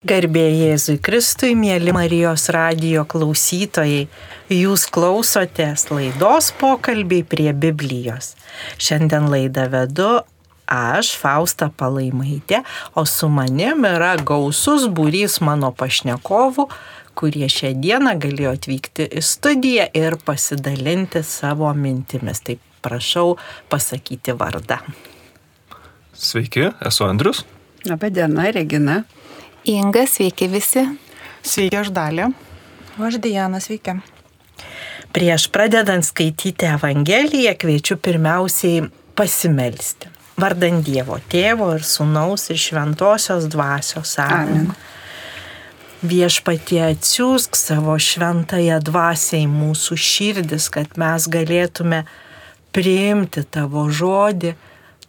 Garbė Jėzui Kristui, mėly Marijos radio klausytojai, jūs klausotės laidos pokalbiai prie Biblijos. Šiandien laidą vedu aš, Fausta Palaimaitė, o su manim yra gausus būrys mano pašnekovų, kurie šią dieną galėjo atvykti į studiją ir pasidalinti savo mintimis. Tai prašau pasakyti vardą. Sveiki, esu Andrius. Labą dieną, Regina. Inga, sveiki visi. Sveiki, aš dalė. O aš Diana, sveiki. Prieš pradedant skaityti Evangeliją kviečiu pirmiausiai pasimelsti. Vardant Dievo tėvo ir sunaus ir šventosios dvasios. Amen. Amen. Viešpatie atsiųsk savo šventąją dvasią į mūsų širdis, kad mes galėtume priimti tavo žodį,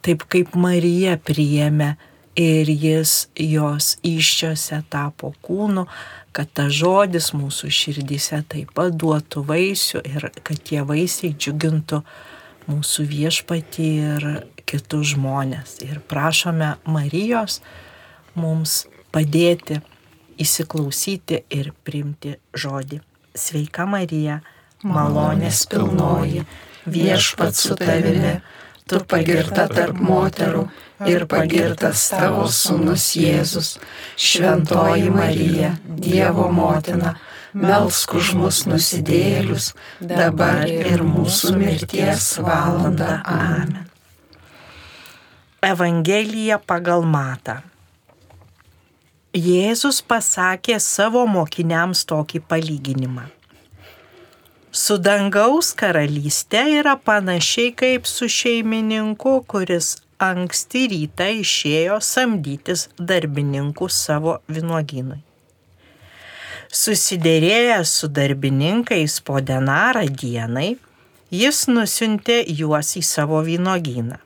taip kaip Marija priėmė ir jis jos iščiose tapo kūnu, kad ta žodis mūsų širdyse taip pat duotų vaisių ir kad tie vaisiai džiugintų mūsų viešpatį ir kitus žmonės. Ir prašome Marijos mums padėti įsiklausyti ir priimti žodį. Sveika Marija, malonės pilnoji, viešpat su tavimi tu pagirta tarp moterų ir pagirtas tavo sūnus Jėzus, šventoji Marija, Dievo motina, melsk už mus nusidėlius, dabar ir mūsų mirties valanda. Amen. Evangelija pagal matą. Jėzus pasakė savo mokiniams tokį palyginimą. Su dangaus karalystė yra panašiai kaip su šeimininku, kuris anksti rytą išėjo samdytis darbininkų savo vynuogynui. Susidėrėjęs su darbininkais po denarą dienai, jis nusintė juos į savo vynuogyną.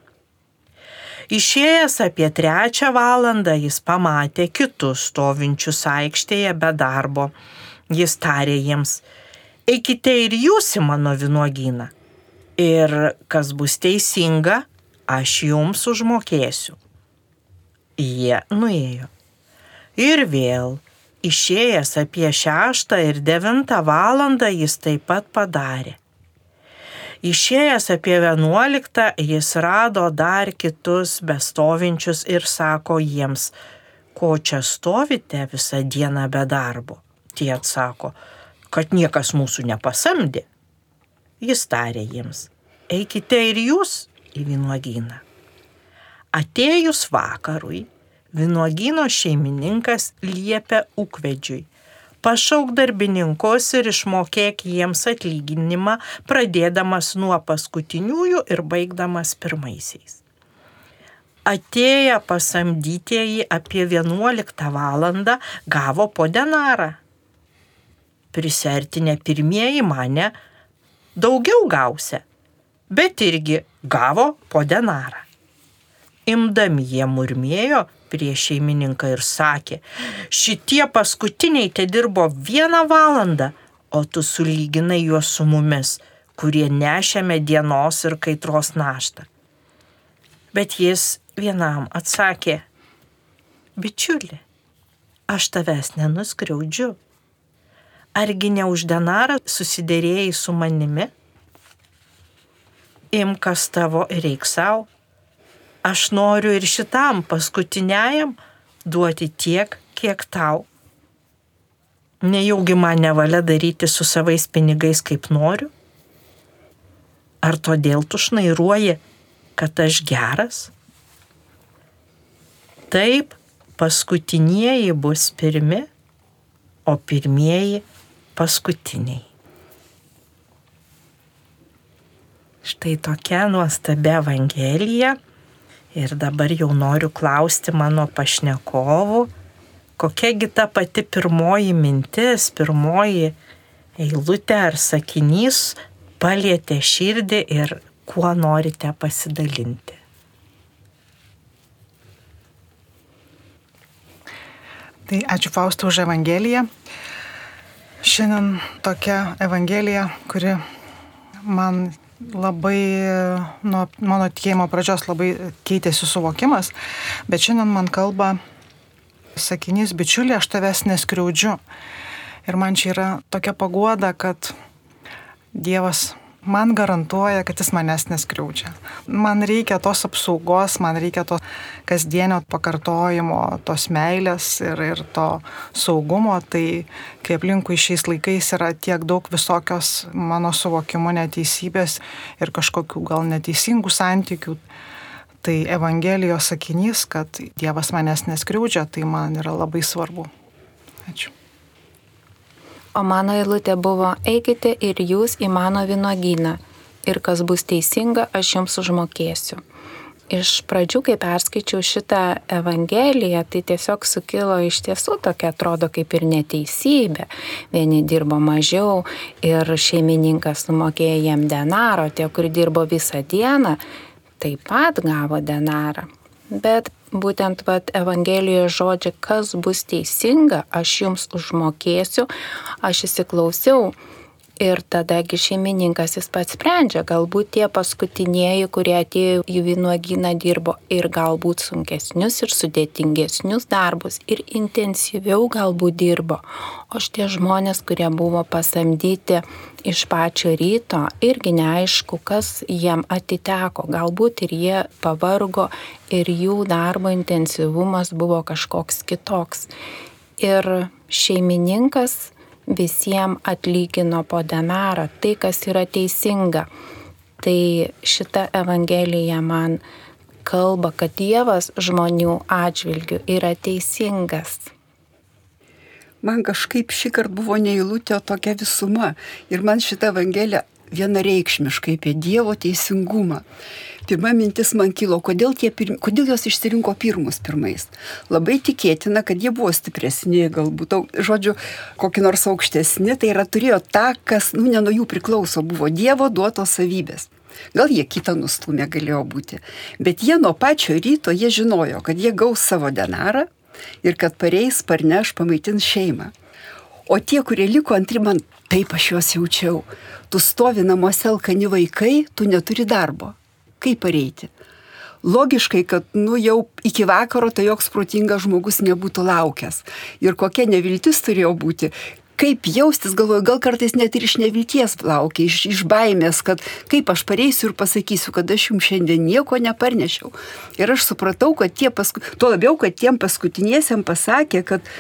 Išėjęs apie trečią valandą jis pamatė kitus stovinčius aikštėje be darbo. Jis tarė jiems, eikite ir jūs į mano vynuogyną. Ir kas bus teisinga, aš jums užmokėsiu. Jie nuėjo. Ir vėl, išėjęs apie šeštą ir devintą valandą, jis taip pat padarė. Išėjęs apie vienuoliktą, jis rado dar kitus bestovinčius ir sako jiems, ko čia stovite visą dieną be darbo. Tie atsako, kad niekas mūsų nepasamdė. Jis tarė jiems, eikite ir jūs į vynuogyną. Atėjus vakarui, vynuogyno šeimininkas liepia ūkvedžiui, pašauk darbininkus ir išmokėk jiems atlyginimą, pradėdamas nuo paskutiniųjų ir baigdamas pirmaisiais. Atėję pasamdytieji apie 11 val. gavo po denarą prisertinę pirmieji mane daugiau gausia, bet irgi gavo po denarą. Imdami jie murmėjo prieš šeimininką ir sakė, šitie paskutiniai te dirbo vieną valandą, o tu sulyginai juos su mumis, kurie nešėme dienos ir kaitros naštą. Bet jis vienam atsakė, bičiuli, aš tavęs nenuskriaudžiu argi ne už denarą susidėrėjai su manimi? Imkas tavo ir reik savo. Aš noriu ir šitam paskutiniajam duoti tiek, kiek tau. Nejaugi man nevalia daryti su savais pinigais, kaip noriu? Ar todėl tu šnairuoji, kad aš geras? Taip, paskutinieji bus pirmi, o pirmieji paskutiniai. Štai tokia nuostabi Evangelija. Ir dabar jau noriu klausti mano pašnekovų, kokiagi ta pati pirmoji mintis, pirmoji eilutė ar sakinys palietė širdį ir kuo norite pasidalinti. Tai ačiū Fausto už Evangeliją. Šiandien tokia Evangelija, kuri man labai nuo mano tikėjimo pradžios labai keitėsi suvokimas, bet šiandien man kalba sakinys, bičiuli, aš tavęs neskriaudžiu. Ir man čia yra tokia pagoda, kad Dievas man garantuoja, kad jis manęs neskriaudžia. Man reikia tos apsaugos, man reikia to kasdienio pakartojimo, tos meilės ir, ir to saugumo. Tai kai aplinkui šiais laikais yra tiek daug visokios mano suvokimo neteisybės ir kažkokių gal neteisingų santykių, tai Evangelijos sakinys, kad Dievas manęs neskriaudžia, tai man yra labai svarbu. Ačiū. O mano eilutė buvo, eikite ir jūs į mano vynogyną ir kas bus teisinga, aš jums užmokėsiu. Iš pradžių, kai perskaičiau šitą Evangeliją, tai tiesiog sukilo iš tiesų tokia atrodo kaip ir neteisybė. Vieni dirbo mažiau ir šeimininkas sumokėjo jiem denaro, tie, kurie dirbo visą dieną, taip pat gavo denarą. Bet būtent vat, Evangelijoje žodžia, kas bus teisinga, aš jums užmokėsiu, aš įsiklausiau. Ir tadagi šeimininkas jis pats sprendžia, galbūt tie paskutinieji, kurie atėjo į vynuogyną dirbo ir galbūt sunkesnius ir sudėtingesnius darbus ir intensyviau galbūt dirbo. O šitie žmonės, kurie buvo pasamdyti iš pačio ryto, irgi neaišku, kas jiem atiteko. Galbūt ir jie pavargo ir jų darbo intensyvumas buvo kažkoks kitoks. Ir šeimininkas visiems atlygino po denarą, tai kas yra teisinga. Tai šita Evangelija man kalba, kad Dievas žmonių atžvilgių yra teisingas. Man kažkaip šį kartą buvo neįlūtė tokia visuma. Ir man šitą Evangeliją vienareikšmiškai apie Dievo teisingumą pirma mintis man kilo, kodėl, pirm, kodėl jos išsirinko pirmus pirmais. Labai tikėtina, kad jie buvo stipresni, galbūt, žodžiu, kokį nors aukštesni, tai yra turėjo tą, kas, nu, ne nuo jų priklauso, buvo Dievo duotos savybės. Gal jie kitą nustumę galėjo būti, bet jie nuo pačio ryto jie žinojo, kad jie gaus savo denarą ir kad pareis, parneš, pamaitins šeimą. O tie, kurie liko antri, man taip aš juos jaučiau. Tu stovi namuose alkani vaikai, tu neturi darbo kaip pareiti. Logiškai, kad nu jau iki vakaro tai joks protingas žmogus nebūtų laukęs. Ir kokia neviltis turėjo būti, kaip jaustis, galvoju, gal kartais net ir iš nevilties laukia, iš, iš baimės, kad kaip aš pareisiu ir pasakysiu, kad aš jums šiandien nieko neparnešiau. Ir aš supratau, kad tie pasku... tuo labiau, kad tiem paskutiniesiam pasakė, kad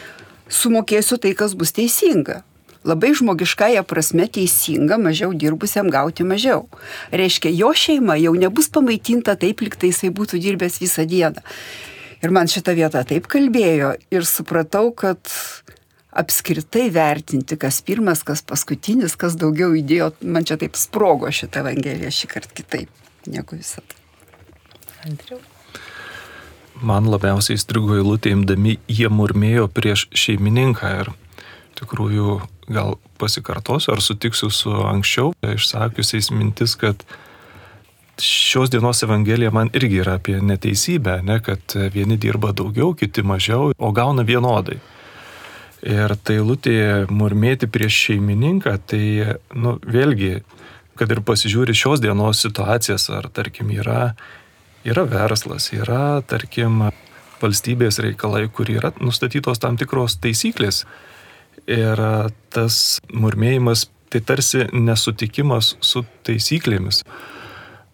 sumokėsiu tai, kas bus teisinga labai žmogiškąją prasme teisinga mažiau dirbusiam gauti mažiau. Reiškia, jo šeima jau nebus pamaitinta taip, liktai jisai būtų dirbęs visą dieną. Ir man šitą vietą taip kalbėjo ir supratau, kad apskritai vertinti, kas pirmas, kas paskutinis, kas daugiau įdėjo, man čia taip sprogo šitą evangeliją šį kartą kitaip negu visada. Andriu. Man labiausiai įstrigo eilutė imdami, jie murmėjo prieš šeimininką ir tikrųjų gal pasikartosiu ar sutiksiu su anksčiau išsakiusiais mintis, kad šios dienos Evangelija man irgi yra apie neteisybę, ne, kad vieni dirba daugiau, kiti mažiau, o gauna vienodai. Ir tai lūtė murmėti prieš šeimininką, tai nu, vėlgi, kad ir pasižiūri šios dienos situacijas, ar tarkim yra, yra verslas, yra tarkim valstybės reikalai, kur yra nustatytos tam tikros taisyklės Ir tas murmėjimas tai tarsi nesutikimas su taisyklėmis.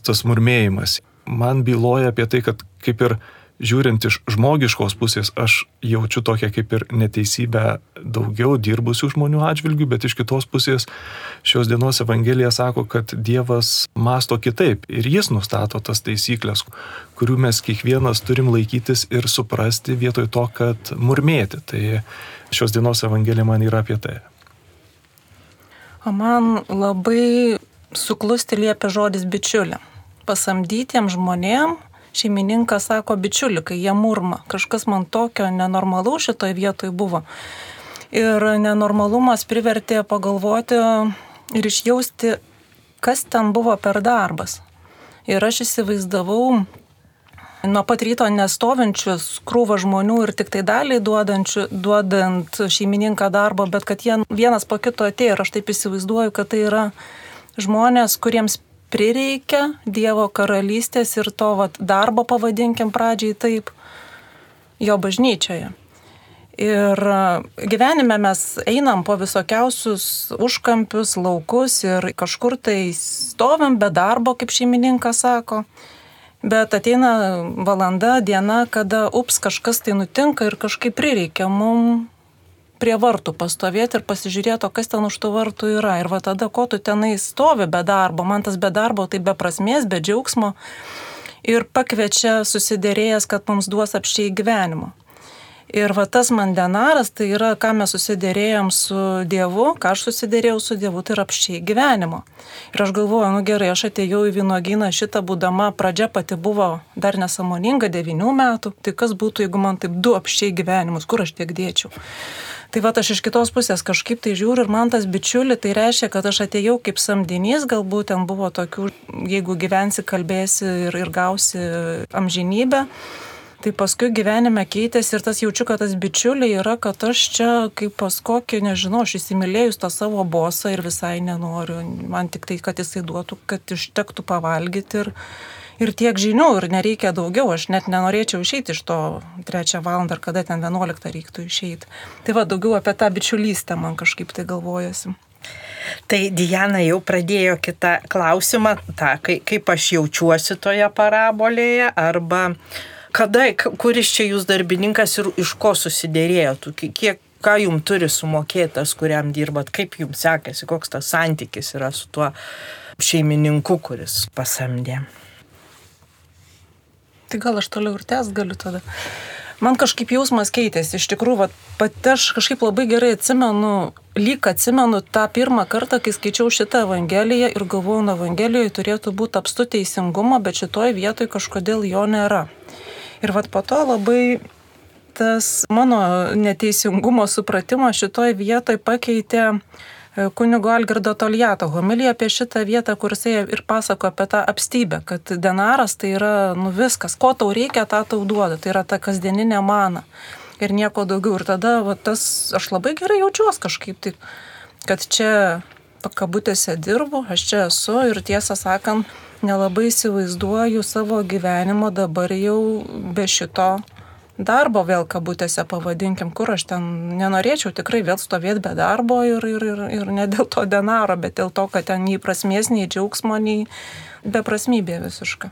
Tas murmėjimas man byloja apie tai, kad kaip ir žiūrint iš žmogiškos pusės, aš jaučiu tokią kaip ir neteisybę daugiau dirbusių žmonių atžvilgių, bet iš kitos pusės šios dienos Evangelija sako, kad Dievas masto kitaip ir jis nustato tas taisyklės, kurių mes kiekvienas turim laikytis ir suprasti vietoj to, kad murmėti. Tai šios dienos Evangelija man yra apie tai. O man labai suklusti liepia žodis bičiulė. Pasamdytiem žmonėm šeimininkas sako bičiuli, kai jie murma. Kažkas man tokio nenormalu šitoje vietoje buvo. Ir nenormalumas privertė pagalvoti ir išjausti, kas ten buvo per darbas. Ir aš įsivaizdavau nuo pat ryto nestovinčius krūvą žmonių ir tik tai daliai duodant šeimininką darbo, bet kad jie vienas po kito atėjo ir aš taip įsivaizduoju, kad tai yra žmonės, kuriems prireikia Dievo karalystės ir to vat, darbo, pavadinkim pradžiai taip, jo bažnyčioje. Ir gyvenime mes einam po visokiausius užkampius, laukus ir kažkur tai stovim be darbo, kaip šeimininkas sako. Bet ateina valanda, diena, kada ups kažkas tai nutinka ir kažkaip prireikia mum prie vartų pastovėti ir pasižiūrėti, o kas ten už tų vartų yra. Ir va tada, ko tu tenai stovi be darbo, man tas be darbo tai be prasmės, be džiaugsmo. Ir pakviečia susidėrėjęs, kad mums duos apščiai gyvenimo. Ir va tas man denaras, tai yra, ką mes susidėrėjom su Dievu, ką aš susidėrėjau su Dievu, tai yra apščiai gyvenimo. Ir aš galvoju, nu gerai, aš atėjau į vynogyną šitą būdama, pradžia pati buvo dar nesamoninga, devinių metų, tai kas būtų, jeigu man taip du apščiai gyvenimus, kur aš tiek dėčiau. Tai va aš iš kitos pusės kažkaip tai žiūriu ir man tas bičiuli, tai reiškia, kad aš atėjau kaip samdinys, galbūt ten buvo tokių, jeigu gyvensi, kalbėsi ir, ir gausi amžinybę. Tai paskui gyvenime keitėsi ir tas jaučiu, kad tas bičiuliai yra, kad aš čia kaip pas kokį, nežinau, aš įsimylėjus tą savo bosą ir visai nenoriu. Man tik tai, kad jisai duotų, kad ištektų pavalgyti ir, ir tiek žinių ir nereikia daugiau, aš net nenorėčiau išeiti iš to trečią valandą ar kada ten vienuoliktą reiktų išeiti. Tai va, daugiau apie tą bičiulystę man kažkaip tai galvojasi. Tai Diana jau pradėjo kitą klausimą, tą, kaip aš jaučiuosi toje parabolėje, arba kada, kuris čia jūs darbininkas ir iš ko susidėrėjo, kiek, ką jums turi sumokėtas, kuriam dirbat, kaip jums sekasi, koks tas santykis yra su tuo šeimininku, kuris pasamdė. Tai gal aš toliau ir tęs galiu tada. Man kažkaip jausmas keitėsi, iš tikrųjų, pati aš kažkaip labai gerai atsimenu, lyg atsimenu tą pirmą kartą, kai skaičiau šitą Evangeliją ir galvojau, na, Evangelijoje turėtų būti apstu teisingumo, bet šitoje vietoje kažkodėl jo nėra. Ir vat po to labai tas mano neteisingumo supratimas šitoje vietoje pakeitė E, kunigo Algirdo Toliato homilija apie šitą vietą, kur jisai ir pasako apie tą apstybę, kad denaras tai yra nu viskas, ko tau reikia, tą tau duoda, tai yra ta kasdieninė mana ir nieko daugiau. Ir tada va, tas, aš labai gerai jaučiuosi kažkaip tai, kad čia pakabutėse dirbu, aš čia esu ir tiesą sakant, nelabai įsivaizduoju savo gyvenimo dabar jau be šito darbo vėl kabutėse pavadinkim, kur aš ten nenorėčiau tikrai vėl stovėti be darbo ir, ir, ir, ir ne dėl to denaro, bet dėl to, kad ten nei prasmės, nei džiaugsmo, nei beprasmybė visiška.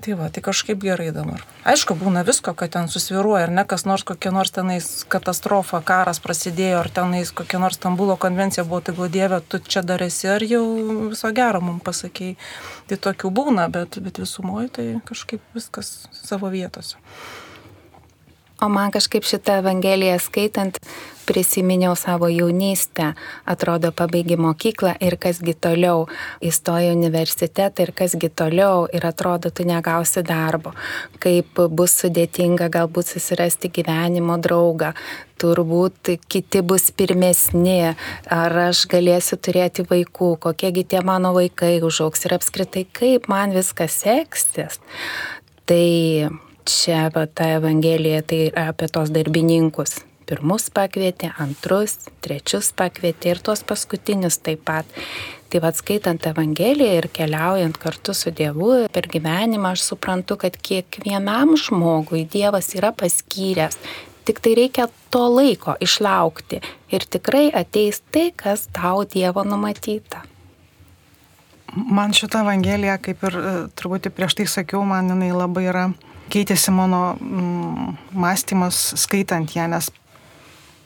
Tai va, tai kažkaip gerai dabar. Aišku, būna visko, kad ten susviruoja, ar ne kas nors kokia nors tenais katastrofa, karas prasidėjo, ar tenais kokia nors Stambulo konvencija buvo, tai glodėvė, tu čia dar esi, ar jau viso gero mums pasakėjai. Tai tokių būna, bet, bet visumoje tai kažkaip viskas savo vietose. O man kažkaip šitą Evangeliją skaitant prisiminiau savo jaunystę, atrodo, pabaigi mokyklą ir kasgi toliau, įstoji universitetą ir kasgi toliau. Ir atrodo, tu negausi darbo, kaip bus sudėtinga galbūt susirasti gyvenimo draugą, turbūt kiti bus pirmesni, ar aš galėsiu turėti vaikų, kokiegi tie mano vaikai užauks ir apskritai kaip man viskas seksis. Tai čia va, ta Evangelija tai apie tos darbininkus. Pirmus pakvietė, antrus, trečius pakvietė ir tuos paskutinius taip pat. Tai vad skaitant Evangeliją ir keliaujant kartu su Dievu per gyvenimą, aš suprantu, kad kiekvienam žmogui Dievas yra paskyręs. Tik tai reikia to laiko išlaukti ir tikrai ateis tai, kas tau Dievo numatyta. Man šitą Evangeliją, kaip ir e, truputį prieš tai sakiau, man jinai labai yra keitėsi mano mm, mąstymas skaitant ją, nes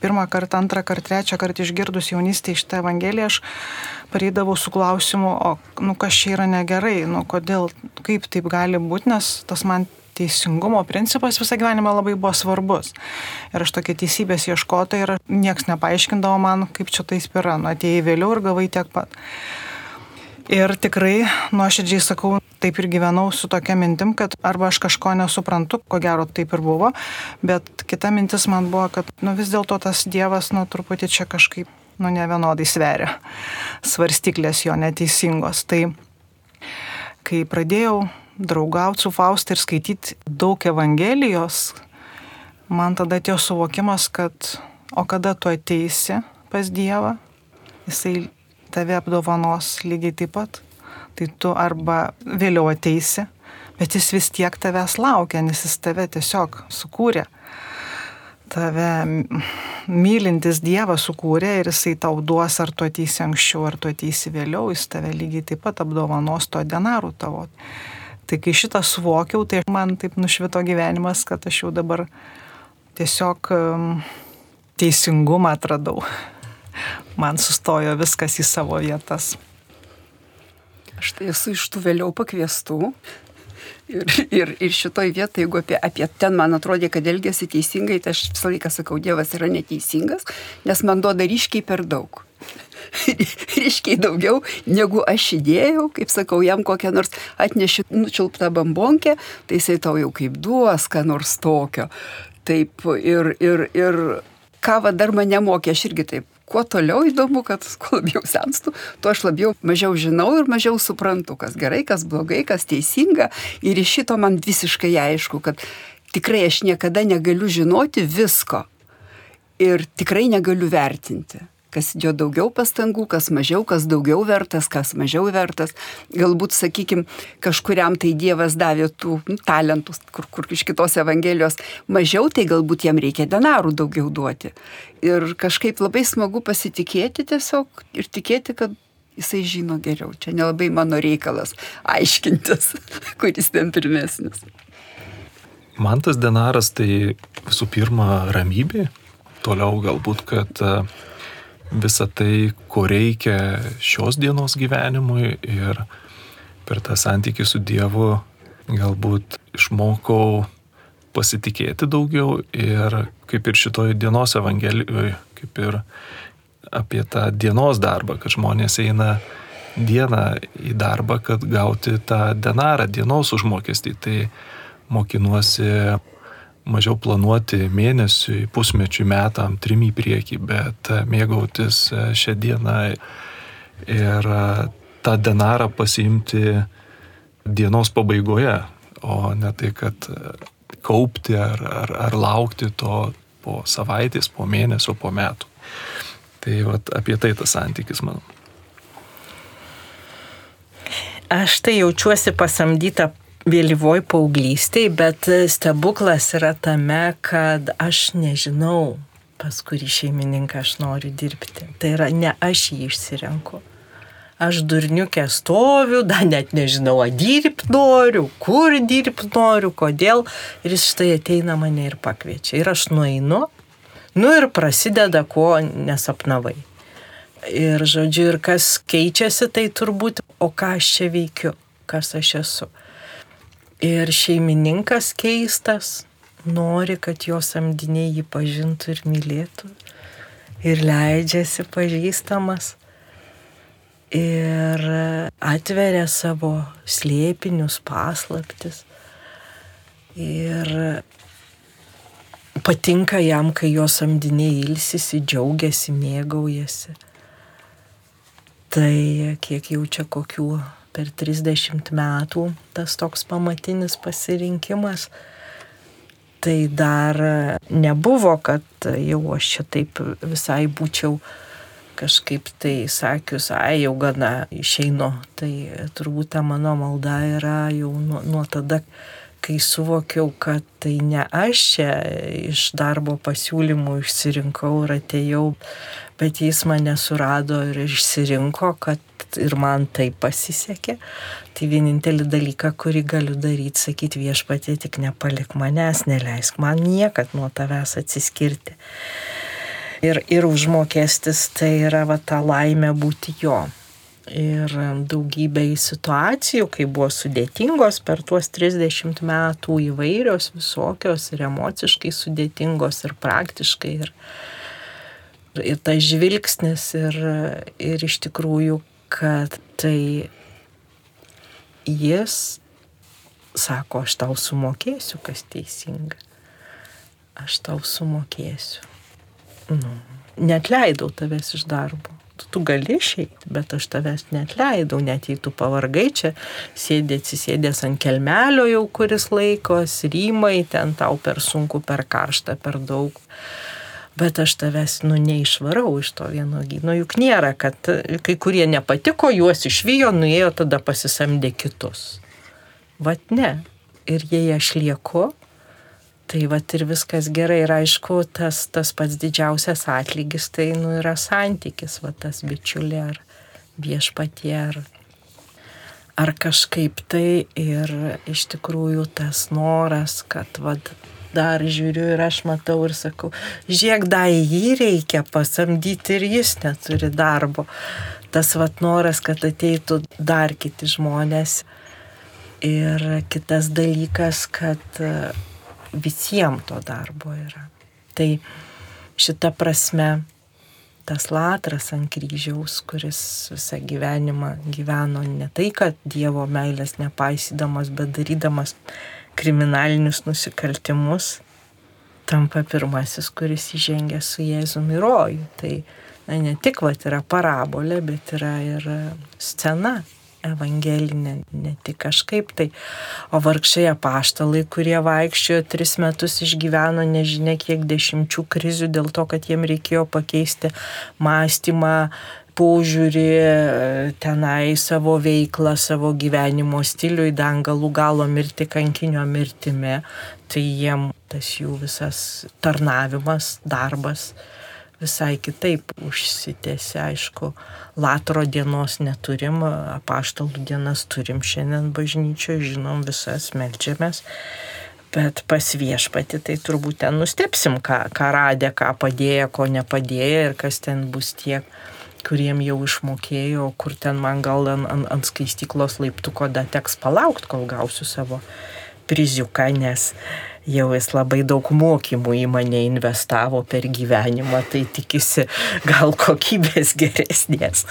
pirmą kartą, antrą kartą, trečią kartą išgirdus jaunystėje šitą Evangeliją, aš pareidavau su klausimu, o nu, kas čia yra negerai, nu, kodėl, kaip taip gali būti, nes tas man teisingumo principas visą gyvenimą labai buvo svarbus. Ir aš tokia teisybės ieškota ir nieks nepaaiškindavo man, kaip čia taip yra, nu atėjai vėliau ir gavai tiek pat. Ir tikrai nuoširdžiai sakau, taip ir gyvenau su tokia mintim, kad arba aš kažko nesuprantu, ko gero taip ir buvo, bet kita mintis man buvo, kad nu, vis dėlto tas Dievas, nu, truputį čia kažkaip, nu, ne vienodai sveria. Svarstyklės jo neteisingos. Tai kai pradėjau draugauti su Faust ir skaityti daug Evangelijos, man tada atėjo suvokimas, kad o kada tu ateisi pas Dievą, jisai tave apdovanos lygiai taip pat, tai tu arba vėliau ateisi, bet jis vis tiek tavęs laukia, nes jis tave tiesiog sukūrė. tave mylintis Dievas sukūrė ir jisai tau duos, ar tu ateisi anksčiau, ar tu ateisi vėliau, jis tave lygiai taip pat apdovanos to denarų tavo. Tai kai šitą suvokiau, tai man taip nušvito gyvenimas, kad aš jau dabar tiesiog teisingumą atradau. Man sustojo viskas į savo vietas. Aš tai esu iš tų vėliau pakviestų. Ir, ir, ir šitoj vietoje, jeigu apie, apie ten man atrodė, kad elgėsi teisingai, tai aš visą laiką sakau, Dievas yra neteisingas, nes man duoda ryškiai per daug. ryškiai daugiau, negu aš įdėjau, kaip sakau, jam kokią nors atneši nučilptą bambonkę, tai jisai tau jau kaip duos, ką nors tokio. Taip, ir, ir, ir ką va dar mane mokė, aš irgi taip kuo toliau įdomu, kad kuo labiau senstu, tuo aš labiau mažiau žinau ir mažiau suprantu, kas gerai, kas blogai, kas teisinga. Ir iš šito man visiškai aišku, kad tikrai aš niekada negaliu žinoti visko. Ir tikrai negaliu vertinti kas jo daugiau pastangų, kas mažiau, kas daugiau vertas, kas mažiau vertas. Galbūt, sakykime, kažkuriam tai Dievas davė tų nu, talentus, kur, kur iš kitos Evangelijos mažiau, tai galbūt jam reikia denarų daugiau duoti. Ir kažkaip labai smagu pasitikėti tiesiog ir tikėti, kad jisai žino geriau. Čia nelabai mano reikalas aiškintis, kuris ten pirmesnis. Man tas denaras tai visų pirma ramybė, toliau galbūt, kad visą tai, ko reikia šios dienos gyvenimui ir per tą santykį su Dievu galbūt išmokau pasitikėti daugiau ir kaip ir šitoj dienos evangelijoje, kaip ir apie tą dienos darbą, kad žmonės eina dieną į darbą, kad gauti tą denarą, dienos užmokestį. Tai mokinuosi mažiau planuoti mėnesiui, pusmečiui, metam, trim į priekį, bet e, mėgautis e, šią dieną ir e, tą denarą pasiimti dienos pabaigoje, o ne tai, kad kaupti ar, ar, ar laukti to po savaitės, po mėnesio, po metų. Tai vat, apie tai tas santykis, manau. Aš tai jaučiuosi pasamdyta vėlyvoj paauglystėj, bet stebuklas yra tame, kad aš nežinau, pas kurį šeimininką aš noriu dirbti. Tai yra ne aš jį išsirenku. Aš durniukė stoviu, dar net nežinau, ar dirbti noriu, kur dirbti noriu, kodėl. Ir jis štai ateina mane ir pakviečia. Ir aš nueinu, nu ir prasideda, ko nesapnavai. Ir žodžiu, ir kas keičiasi, tai turbūt, o ką aš čia veikiu, kas aš esu. Ir šeimininkas keistas nori, kad jo samdiniai jį pažintų ir mylėtų. Ir leidžiasi pažįstamas. Ir atveria savo slėpinius paslaptis. Ir patinka jam, kai jo samdiniai ilsisi, džiaugiasi, mėgaujasi. Tai kiek jau čia kokių per 30 metų tas toks pamatinis pasirinkimas. Tai dar nebuvo, kad jau aš čia taip visai būčiau kažkaip tai sakius, ai jau gana išeinu. Tai turbūt ta mano malda yra jau nuo, nuo tada, kai suvokiau, kad tai ne aš čia iš darbo pasiūlymų išsirinkau ir atėjau, bet jis mane surado ir išsirinko, kad ir man tai pasisekė. Tai vienintelį dalyką, kurį galiu daryti, sakyti viešpatė, tik nepalik manęs, neleisk man niekad nuo tavęs atsiskirti. Ir, ir užmokestis tai yra va ta laimė būti jo. Ir daugybė į situacijų, kai buvo sudėtingos per tuos 30 metų įvairios, visokios ir emociškai sudėtingos ir praktiškai. Ir, ir tas žvilgsnis ir, ir iš tikrųjų kad tai jis sako, aš tau sumokėsiu, kas teisinga. Aš tau sumokėsiu. Nu, netleidau tavęs iš darbo. Tu, tu gali išeiti, bet aš tavęs netleidau, net jei tu pavargai čia, sėdė atsisėdęs ant kelmelio jau kuris laikos, rymai, ten tau per sunku, per karštą, per daug bet aš tavęs, nu, neišvarau iš to vienogyno. Juk nėra, kad kai kurie nepatiko, juos išvijo, nuėjo, tada pasisamdė kitus. Vat ne. Ir jei aš lieku, Tai va ir viskas gerai. Ir aišku, tas, tas pats didžiausias atlygis tai nu, yra santykis, va tas bičiulė ar viešpatie ar, ar kažkaip tai. Ir iš tikrųjų tas noras, kad va dar žiūriu ir aš matau ir sakau, žiūrėk, da jį reikia pasamdyti ir jis neturi darbo. Tas vat noras, kad ateitų dar kiti žmonės. Ir kitas dalykas, kad visiems to darbo yra. Tai šita prasme tas latras ant kryžiaus, kuris visą gyvenimą gyveno ne tai, kad Dievo meilės nepaisydamas, bet darydamas kriminalinius nusikaltimus, tampa pirmasis, kuris įžengia su Jėzumi rojų. Tai na, ne tik vat, yra parabolė, bet yra ir scena evangelinė, ne tik kažkaip tai. O vargšai apaštalai, kurie vaikščiojo tris metus išgyveno nežinia kiek dešimčių krizių dėl to, kad jiem reikėjo pakeisti mąstymą, požiūrį tenai savo veiklą, savo gyvenimo stilių į dangalų galo mirti kankinio mirtimi, tai jiem tas jų visas tarnavimas, darbas visai kitaip užsitęsė, aišku, Latro dienos neturim, apaštalų dienas turim šiandien bažnyčioje, žinom visas, melčiamės. Bet pas viešpati tai turbūt ten nustepsim, ką, ką radė, ką padėjo, ko nepadėjo ir kas ten bus tiek, kuriem jau išmokėjo, kur ten man gal ant, ant, ant skaistyklos laiptuko da teks palaukti, kol gausiu savo priziuką, nes jau jis labai daug mokymų į mane investavo per gyvenimą, tai tikisi gal kokybės geresnės.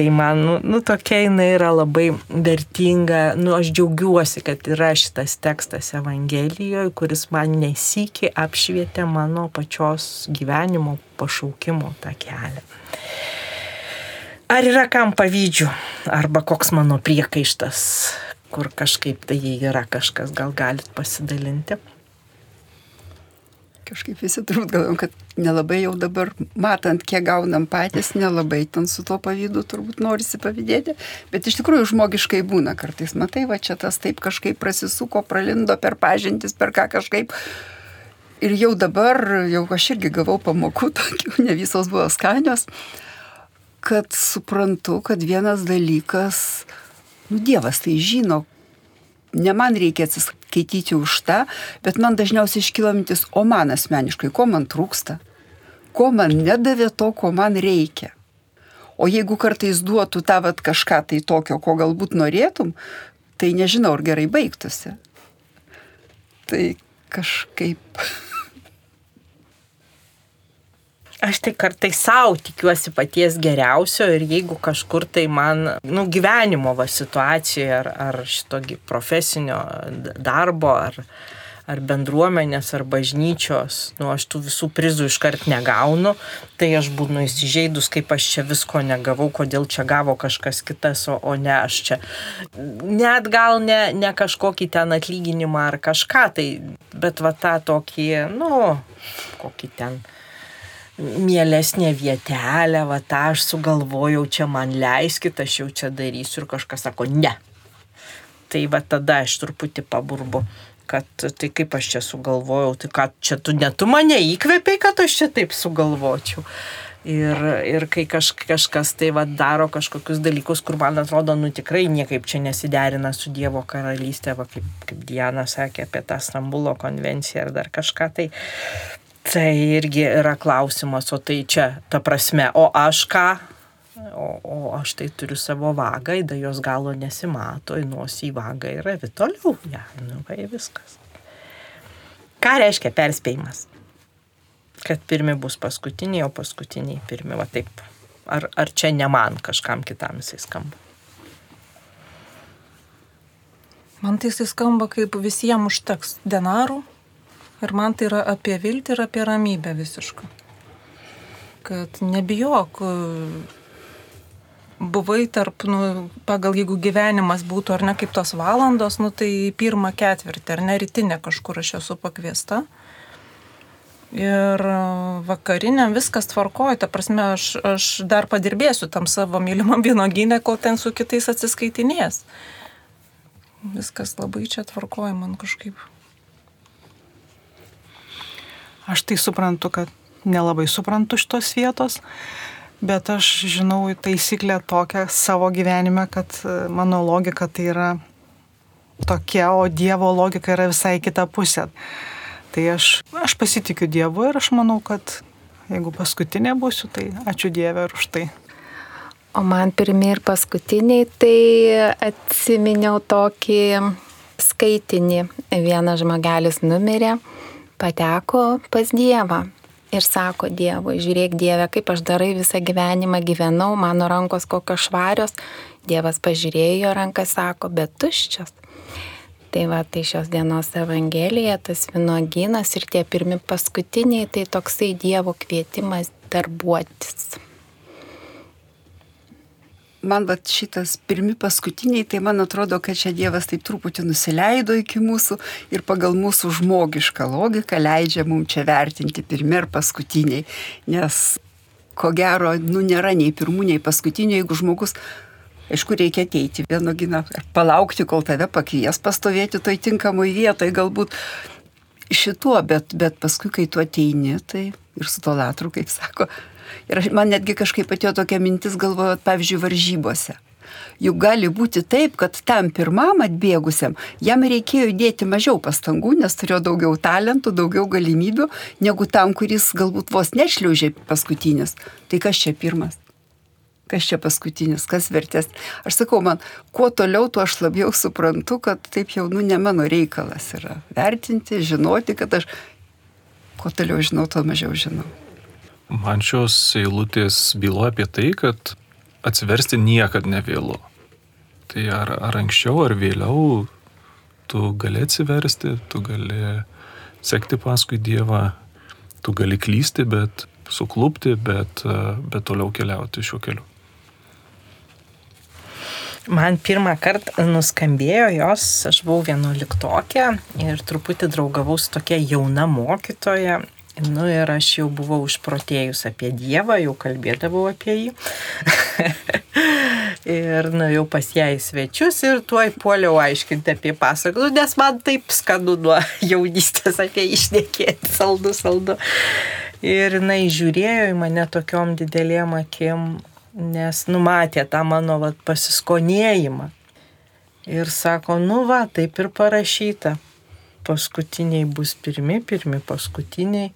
Tai man, nu, nu tokia jinai yra labai vertinga, nu aš džiaugiuosi, kad yra šitas tekstas Evangelijoje, kuris man nesikį apšvietė mano pačios gyvenimo pašaukimo tą kelią. Ar yra kam pavydžių, arba koks mano priekaištas, kur kažkaip tai yra kažkas, gal galit pasidalinti. Kažkaip visi turbūt galvom, kad nelabai jau dabar, matant, kiek gaunam patys, nelabai ten su tuo pavydu turbūt norisi pavydėti, bet iš tikrųjų žmogiškai būna kartais. Matai, va čia tas taip kažkaip prasisuko, pralindo per pažintis, per ką kažkaip. Ir jau dabar, jau aš irgi gavau pamokų, tokių, ne visos buvo skanios, kad suprantu, kad vienas dalykas, Nu, Dievas tai žino, ne man reikia atsiskaityti už tą, bet man dažniausiai iškyla mintis, o man asmeniškai, ko man trūksta, ko man nedavė to, ko man reikia. O jeigu kartais duotų tą vat kažką tai tokio, ko galbūt norėtum, tai nežinau, ar gerai baigtųsi. Tai kažkaip Aš tai kartai savo tikiuosi paties geriausio ir jeigu kažkur tai man, nu, gyvenimo va situacijoje ar, ar šito profesinio darbo, ar, ar bendruomenės, ar bažnyčios, nu, aš tų visų prizų iškart negaunu, tai aš būnu įsižeidus, kaip aš čia visko negavau, kodėl čia gavo kažkas kitas, o, o ne aš čia. Net gal ne, ne kažkokį ten atlyginimą ar kažką, tai, bet va tą tokį, nu, kokį ten mielesnė vietelė, va tą aš sugalvojau, čia man leiskit, aš jau čia darysiu ir kažkas sako ne. Tai va tada aš truputį paburbu, kad tai kaip aš čia sugalvojau, tai ką čia tu netu mane įkvėpiai, kad aš čia taip sugalvočiau. Ir, ir kai kaž, kažkas tai va daro kažkokius dalykus, kur man atrodo, nu tikrai niekaip čia nesiderina su Dievo karalystė, va kaip, kaip Diana sakė apie tą Stambulo konvenciją ar dar kažką, tai Tai irgi yra klausimas, o tai čia, ta prasme, o aš ką? O, o aš tai turiu savo vagą, įda jos galo nesimato, į nosį vagą yra vitoliau, ja, nu, vai viskas. Ką reiškia perspėjimas? Kad pirmi bus paskutiniai, o paskutiniai pirmi, va taip. Ar, ar čia ne man kažkam kitam jisai skamba? Man tai jisai skamba kaip visiems užteks denarų, Ir man tai yra apie viltį ir apie ramybę visišką. Kad nebijok, buvai tarp, nu, pagal jeigu gyvenimas būtų ar ne kaip tos valandos, nu, tai pirmą ketvirtį ar ne rytinę kažkur aš esu pakviesta. Ir vakariniam viskas tvarkoja, ta prasme, aš, aš dar padirbėsiu tam savo mylimam vynoginę, kol ten su kitais atsiskaitinės. Viskas labai čia tvarkoja man kažkaip. Aš tai suprantu, kad nelabai suprantu šitos vietos, bet aš žinau taisyklę tokią savo gyvenime, kad e, mano logika tai yra tokia, o Dievo logika yra visai kita pusė. Tai aš, aš pasitikiu Dievu ir aš manau, kad jeigu paskutinė būsiu, tai ačiū Dievui ir už tai. O man pirmie ir paskutiniai, tai atsiminiau tokį skaitinį. Vienas žmogelis numirė, pateko pas Dievą ir sako Dievui, žiūrėk Dieve, kaip aš darai visą gyvenimą gyvenau, mano rankos kokios švarios. Dievas pažiūrėjo jo ranką, sako, bet tuščias. Tai va, tai šios dienos Evangelija, tas vynogynas ir tie pirmi paskutiniai, tai toksai Dievo kvietimas darbuotis. Man va šitas pirmi paskutiniai, tai man atrodo, kad čia Dievas taip truputį nusileido iki mūsų ir pagal mūsų žmogišką logiką leidžia mums čia vertinti pirmi ir paskutiniai. Nes ko gero, nu nėra nei pirmų, nei paskutinių, jeigu žmogus Aišku, reikia ateiti vienoginą, palaukti, kol tave pakvies pastovėti toj tinkamoj vietoj, galbūt šituo, bet, bet paskui, kai tu ateini, tai ir su to latru, kaip sako. Ir man netgi kažkaip atėjo tokia mintis galvojot, pavyzdžiui, varžybose. Juk gali būti taip, kad tam pirmam atbėgusiam jam reikėjo įdėti mažiau pastangų, nes turėjo daugiau talentų, daugiau galimybių, negu tam, kuris galbūt vos nešliaužė paskutinis. Tai kas čia pirmas? kas čia paskutinis, kas vertės. Aš sakau, man kuo toliau, tuo aš labiau suprantu, kad taip jau, nu, ne mano reikalas yra vertinti, žinoti, kad aš kuo toliau žinau, tuo mažiau žinau. Man šios eilutės byloja apie tai, kad atsiversti niekada nevėlu. Tai ar, ar anksčiau, ar vėliau tu gali atsiversti, tu gali sekti paskui Dievą, tu gali klysti, bet suklupti, bet, bet toliau keliauti šiuo keliu. Man pirmą kartą nuskambėjo jos, aš buvau vienuoliktokė ir truputį draugavau su tokia jauna mokytoja. Nu ir aš jau buvau užprotėjus apie Dievą, jau kalbėdavau apie jį. ir nuėjau pas ją į svečius ir tuoj puoliau aiškinti apie pasaką, nes man taip skanu nuo jaunystės apie išnekėti, saldu, saldu. Ir jinai žiūrėjo į mane tokiom didelėm akim, nes numatė tą mano vat, pasiskonėjimą. Ir sako, nu va, taip ir parašyta. Paskutiniai bus pirmi, pirmi paskutiniai.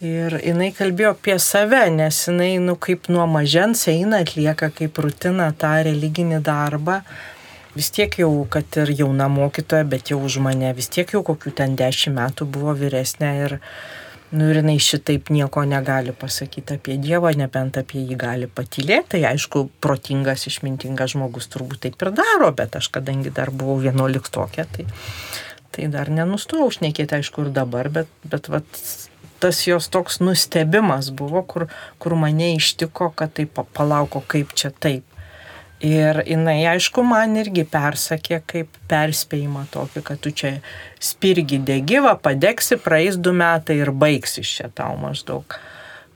Ir jinai kalbėjo apie save, nes jinai, nu, kaip nuo mažens eina, atlieka kaip rutina tą religinį darbą. Vis tiek jau, kad ir jauna mokytoja, bet jau už mane, vis tiek jau kokių ten dešimt metų buvo vyresnė ir, Nu ir jinai šitaip nieko negali pasakyti apie Dievą, nebent apie jį gali patylėti. Tai aišku, protingas, išmintingas žmogus turbūt taip ir daro, bet aš kadangi dar buvau vienuoliktokė, tai, tai dar nenustojau šnekėti, aišku, ir dabar, bet, bet vat, tas jos toks nustebimas buvo, kur, kur mane ištiko, kad taip palauko, kaip čia taip. Ir jinai, aišku, man irgi persakė kaip perspėjimą tokį, kad tu čia spirgi degyvą, padegsi, praeis du metai ir baigsi čia tau maždaug.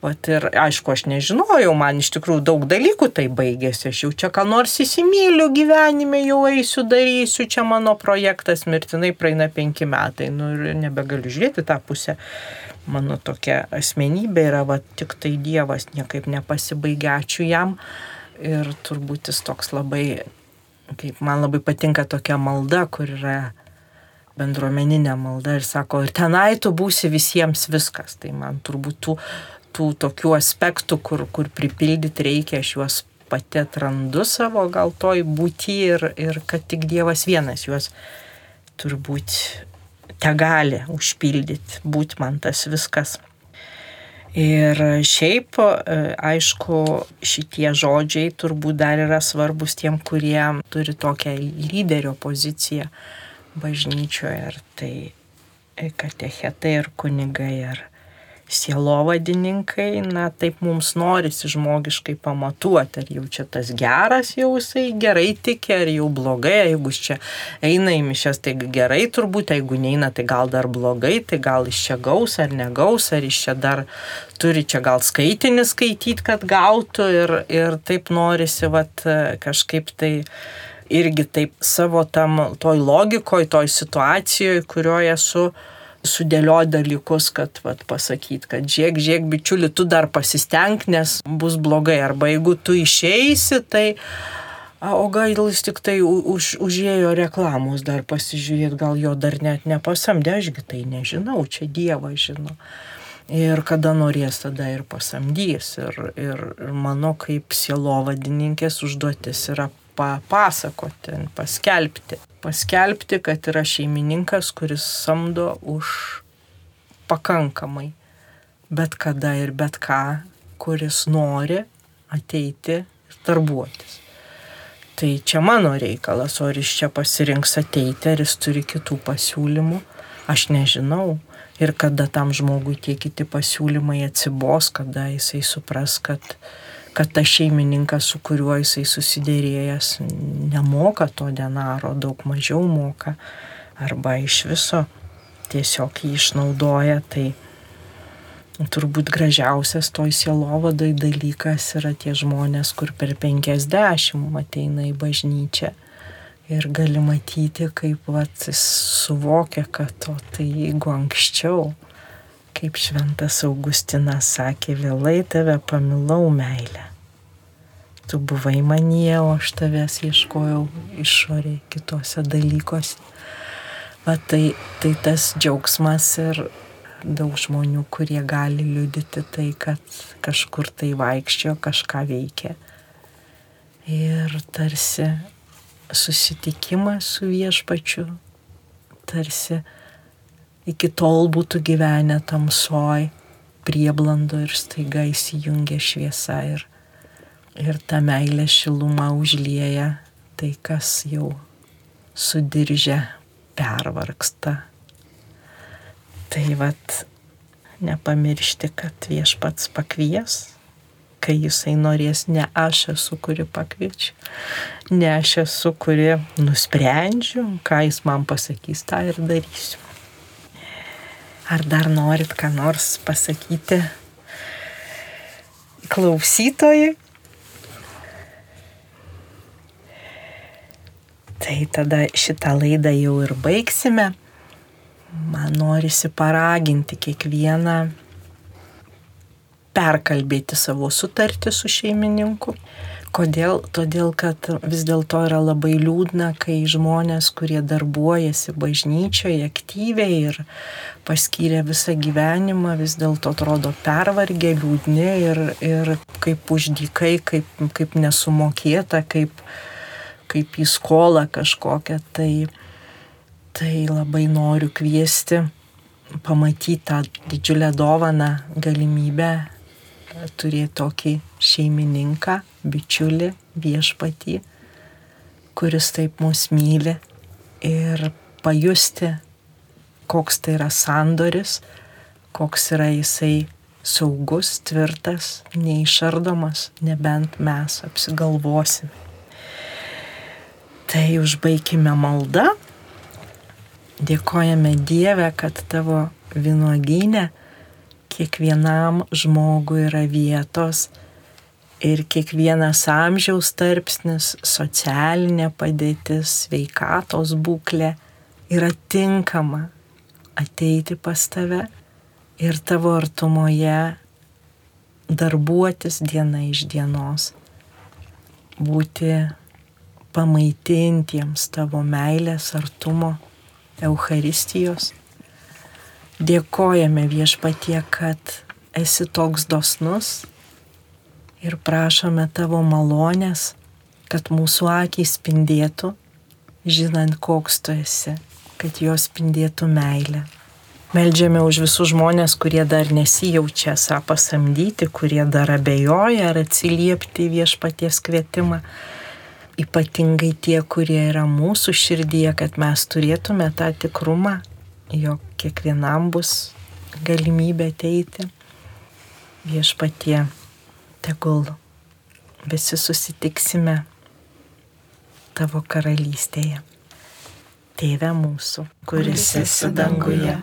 Vat ir aišku, aš nežinojau, man iš tikrųjų daug dalykų tai baigėsi, aš jau čia ką nors įsimyliu gyvenime, jau eisiu, darysiu, čia mano projektas, mirtinai praeina penki metai, nu ir nebegaliu žiūrėti tą pusę. Mano tokia asmenybė yra, va, tik tai Dievas niekaip nepasibaigia, ačiū jam. Ir turbūt jis toks labai, kaip man labai patinka tokia malda, kur yra bendruomeninė malda ir sako, ir tenai tu būsi visiems viskas. Tai man turbūt tų, tų tokių aspektų, kur, kur pripildyti reikia, aš juos pati atrandu savo gal toj būti ir, ir kad tik Dievas vienas juos turbūt te gali užpildyti, būti man tas viskas. Ir šiaip, e, aišku, šitie žodžiai turbūt dar yra svarbus tiem, kurie turi tokią lyderio poziciją bažnyčioje, ar tai katechetai, ar kunigai, ar sielovadininkai, na taip mums norisi žmogiškai pamatuoti, ar jau čia tas geras jau jisai gerai tikė, ar jau blogai, jeigu jis čia eina į mišęs, tai gerai turbūt, jeigu neina, tai gal dar blogai, tai gal iš čia gaus ar negaus, ar iš čia dar turi čia gal skaitinį skaityti, kad gautų ir, ir taip norisi vat, kažkaip tai irgi taip savo tam toj logikoj, toj situacijoje, kurioje esu, sudėlioti dalykus, kad vat, pasakyt, kad žiūrėk, žiūrėk, bičiuli, tu dar pasistenk, nes bus blogai. Arba jeigu tu išeisi, tai... O gal jis tik tai už, užėjo reklamos dar pasižiūrėti, gal jo dar net nepasamdė, ašgi tai nežinau, čia Dievas žino. Ir kada norės, tada ir pasamdys. Ir, ir, ir mano kaip sielovadininkės užduotis yra papasakoti, paskelbti. Paskelbti, kad yra šeimininkas, kuris samdo už pakankamai. Bet kada ir bet ką, kuris nori ateiti ir darbuotis. Tai čia mano reikalas, o ar jis čia pasirinks ateiti, ar jis turi kitų pasiūlymų, aš nežinau. Ir kada tam žmogui tie kiti pasiūlymai atsibos, kada jisai supras, kad, kad tas šeimininkas, su kuriuo jisai susidėrėjęs, nemoka to denaro, daug mažiau moka, arba iš viso tiesiog jį išnaudoja, tai turbūt gražiausias toj sielovadoj dalykas yra tie žmonės, kur per 50 ateina į bažnyčią ir gali matyti, kaip vat, jis suvokia, kad o tai jeigu anksčiau, kaip šventas Augustinas sakė, vėlai tave pamilau meilę. Tu buvai manie, o aš tavęs ieškojau išorėje kitose dalykuose. Va tai, tai tas džiaugsmas ir, daug žmonių, kurie gali liudyti tai, kad kažkur tai vaikščiojo, kažką veikė. Ir tarsi susitikimas su viešpačiu, tarsi iki tol būtų gyvenę tamsoj, prieblando ir staiga įsijungia šviesa ir, ir ta meilė šiluma užlieja tai, kas jau sudiržę pervarksta Tai vat nepamiršti, kad viešpats pakvies, kai jisai norės, ne aš esu, kuri pakviečiu, ne aš esu, kuri nusprendžiu, ką jis man pasakys, tą ir darysiu. Ar dar norit ką nors pasakyti klausytojai? Tai tada šitą laidą jau ir baigsime man norisi paraginti kiekvieną perkalbėti savo sutartį su šeimininku. Kodėl? Todėl, kad vis dėlto yra labai liūdna, kai žmonės, kurie darbuojasi bažnyčioje aktyviai ir paskyrė visą gyvenimą, vis dėlto atrodo pervargę, liūdni ir, ir kaip uždykai, kaip, kaip nesumokėta, kaip, kaip į skolą kažkokią. Tai Tai labai noriu kviesti pamatyti tą didžiulę dovaną, galimybę turėti tokį šeimininką, bičiulį, viešpatį, kuris taip mus myli ir pajusti, koks tai yra sandoris, koks yra jisai saugus, tvirtas, neišardomas, nebent mes apsigalvosime. Tai užbaigime maldą Dėkojame Dievę, kad tavo vynuogynė kiekvienam žmogui yra vietos ir kiekvienas amžiaus tarpsnis, socialinė padėtis, sveikatos būklė yra tinkama ateiti pas tave ir tavo artumoje darbuotis diena iš dienos, būti pamaitintiems tavo meilės artumo Eucharistijos. Dėkojame viešpatie, kad esi toks dosnus ir prašome tavo malonės, kad mūsų akys spindėtų, žinant, koks tu esi, kad jos spindėtų meilę. Meldžiame už visus žmonės, kurie dar nesijaučia esą pasamdyti, kurie dar abejoja ar atsiliepti viešpaties kvietimą ypatingai tie, kurie yra mūsų širdyje, kad mes turėtume tą tikrumą, jog kiekvienam bus galimybė ateiti. Viešpatie, tegul visi susitiksime tavo karalystėje. Tėve mūsų, kuris esi danguje,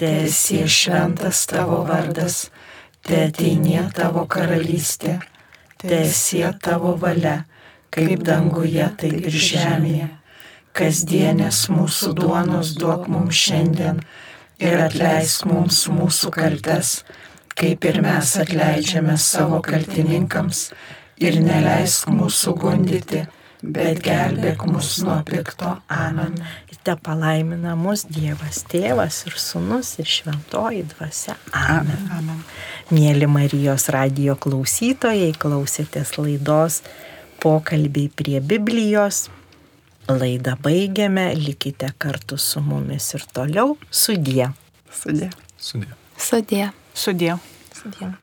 tiesie šventas tavo vardas, te ateinie tavo karalystė, tiesie tavo valia kaip danguje, taip ir žemėje. Kasdienės mūsų duonos duok mums šiandien ir atleisk mums mūsų kaltes, kaip ir mes atleidžiame savo kaltininkams, ir neleisk mūsų gundyti, bet gelbėk mus nuo pikto. Amen. Ir te palaimina mus Dievas Tėvas ir Sūnus ir Šventoji Dvasia. Amen. Amen. Mėly Marijos radio klausytojai, klausėtės laidos pokalbiai prie Biblijos. Laidą baigiame, likite kartu su mumis ir toliau sudie. Sudė. Sudė. Sudė. Sudė. Sudie.